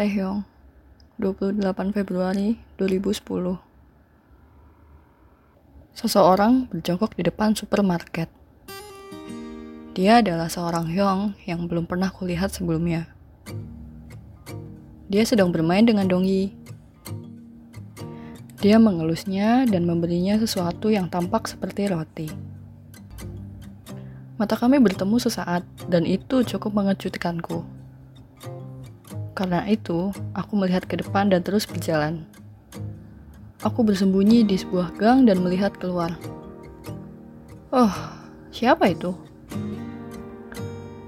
Taehyung, 28 Februari 2010 Seseorang berjongkok di depan supermarket. Dia adalah seorang Hyung yang belum pernah kulihat sebelumnya. Dia sedang bermain dengan Dongyi. Dia mengelusnya dan memberinya sesuatu yang tampak seperti roti. Mata kami bertemu sesaat, dan itu cukup mengejutkanku. Karena itu, aku melihat ke depan dan terus berjalan. Aku bersembunyi di sebuah gang dan melihat keluar. Oh, siapa itu?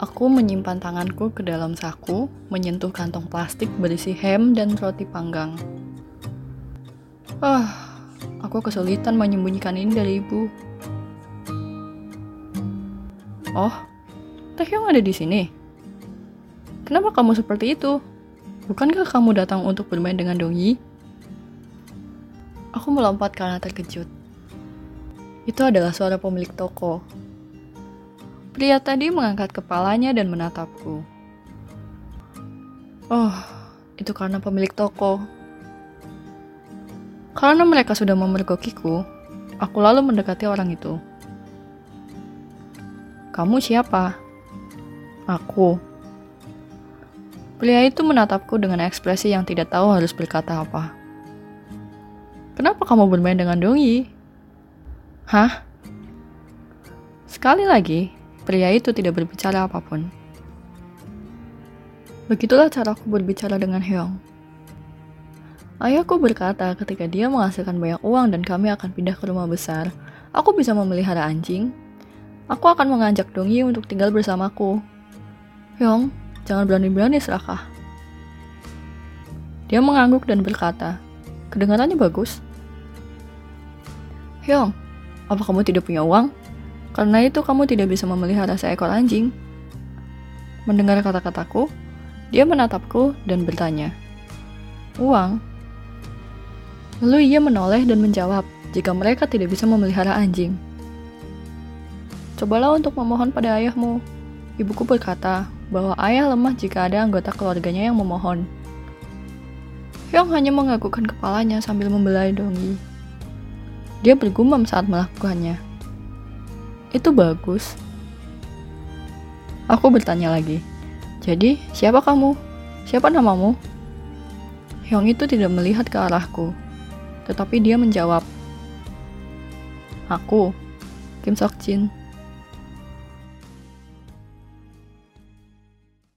Aku menyimpan tanganku ke dalam saku, menyentuh kantong plastik berisi ham dan roti panggang. Ah, oh, aku kesulitan menyembunyikan ini dari ibu. Oh, Taehyung ada di sini. Kenapa kamu seperti itu? Bukankah kamu datang untuk bermain dengan Dongyi? Aku melompat karena terkejut. Itu adalah suara pemilik toko. Pria tadi mengangkat kepalanya dan menatapku. Oh, itu karena pemilik toko. Karena mereka sudah memergokiku, aku lalu mendekati orang itu. Kamu siapa? Aku. Pria itu menatapku dengan ekspresi yang tidak tahu harus berkata apa. Kenapa kamu bermain dengan Dongyi? Hah? Sekali lagi, pria itu tidak berbicara apa pun. Begitulah caraku berbicara dengan Hyung. Ayahku berkata ketika dia menghasilkan banyak uang dan kami akan pindah ke rumah besar, aku bisa memelihara anjing. Aku akan mengajak Dongyi untuk tinggal bersamaku. Hyung, jangan berani-berani serakah. Dia mengangguk dan berkata, Kedengarannya bagus. Hyung, apa kamu tidak punya uang? Karena itu kamu tidak bisa memelihara seekor anjing. Mendengar kata-kataku, dia menatapku dan bertanya, Uang? Lalu ia menoleh dan menjawab, jika mereka tidak bisa memelihara anjing. Cobalah untuk memohon pada ayahmu. Ibuku berkata bahwa ayah lemah jika ada anggota keluarganya yang memohon. Hyung hanya menganggukkan kepalanya sambil membelai Dongyi. Dia bergumam saat melakukannya. Itu bagus. Aku bertanya lagi. Jadi, siapa kamu? Siapa namamu? Hyung itu tidak melihat ke arahku. Tetapi dia menjawab. Aku, Kim Sok Jin.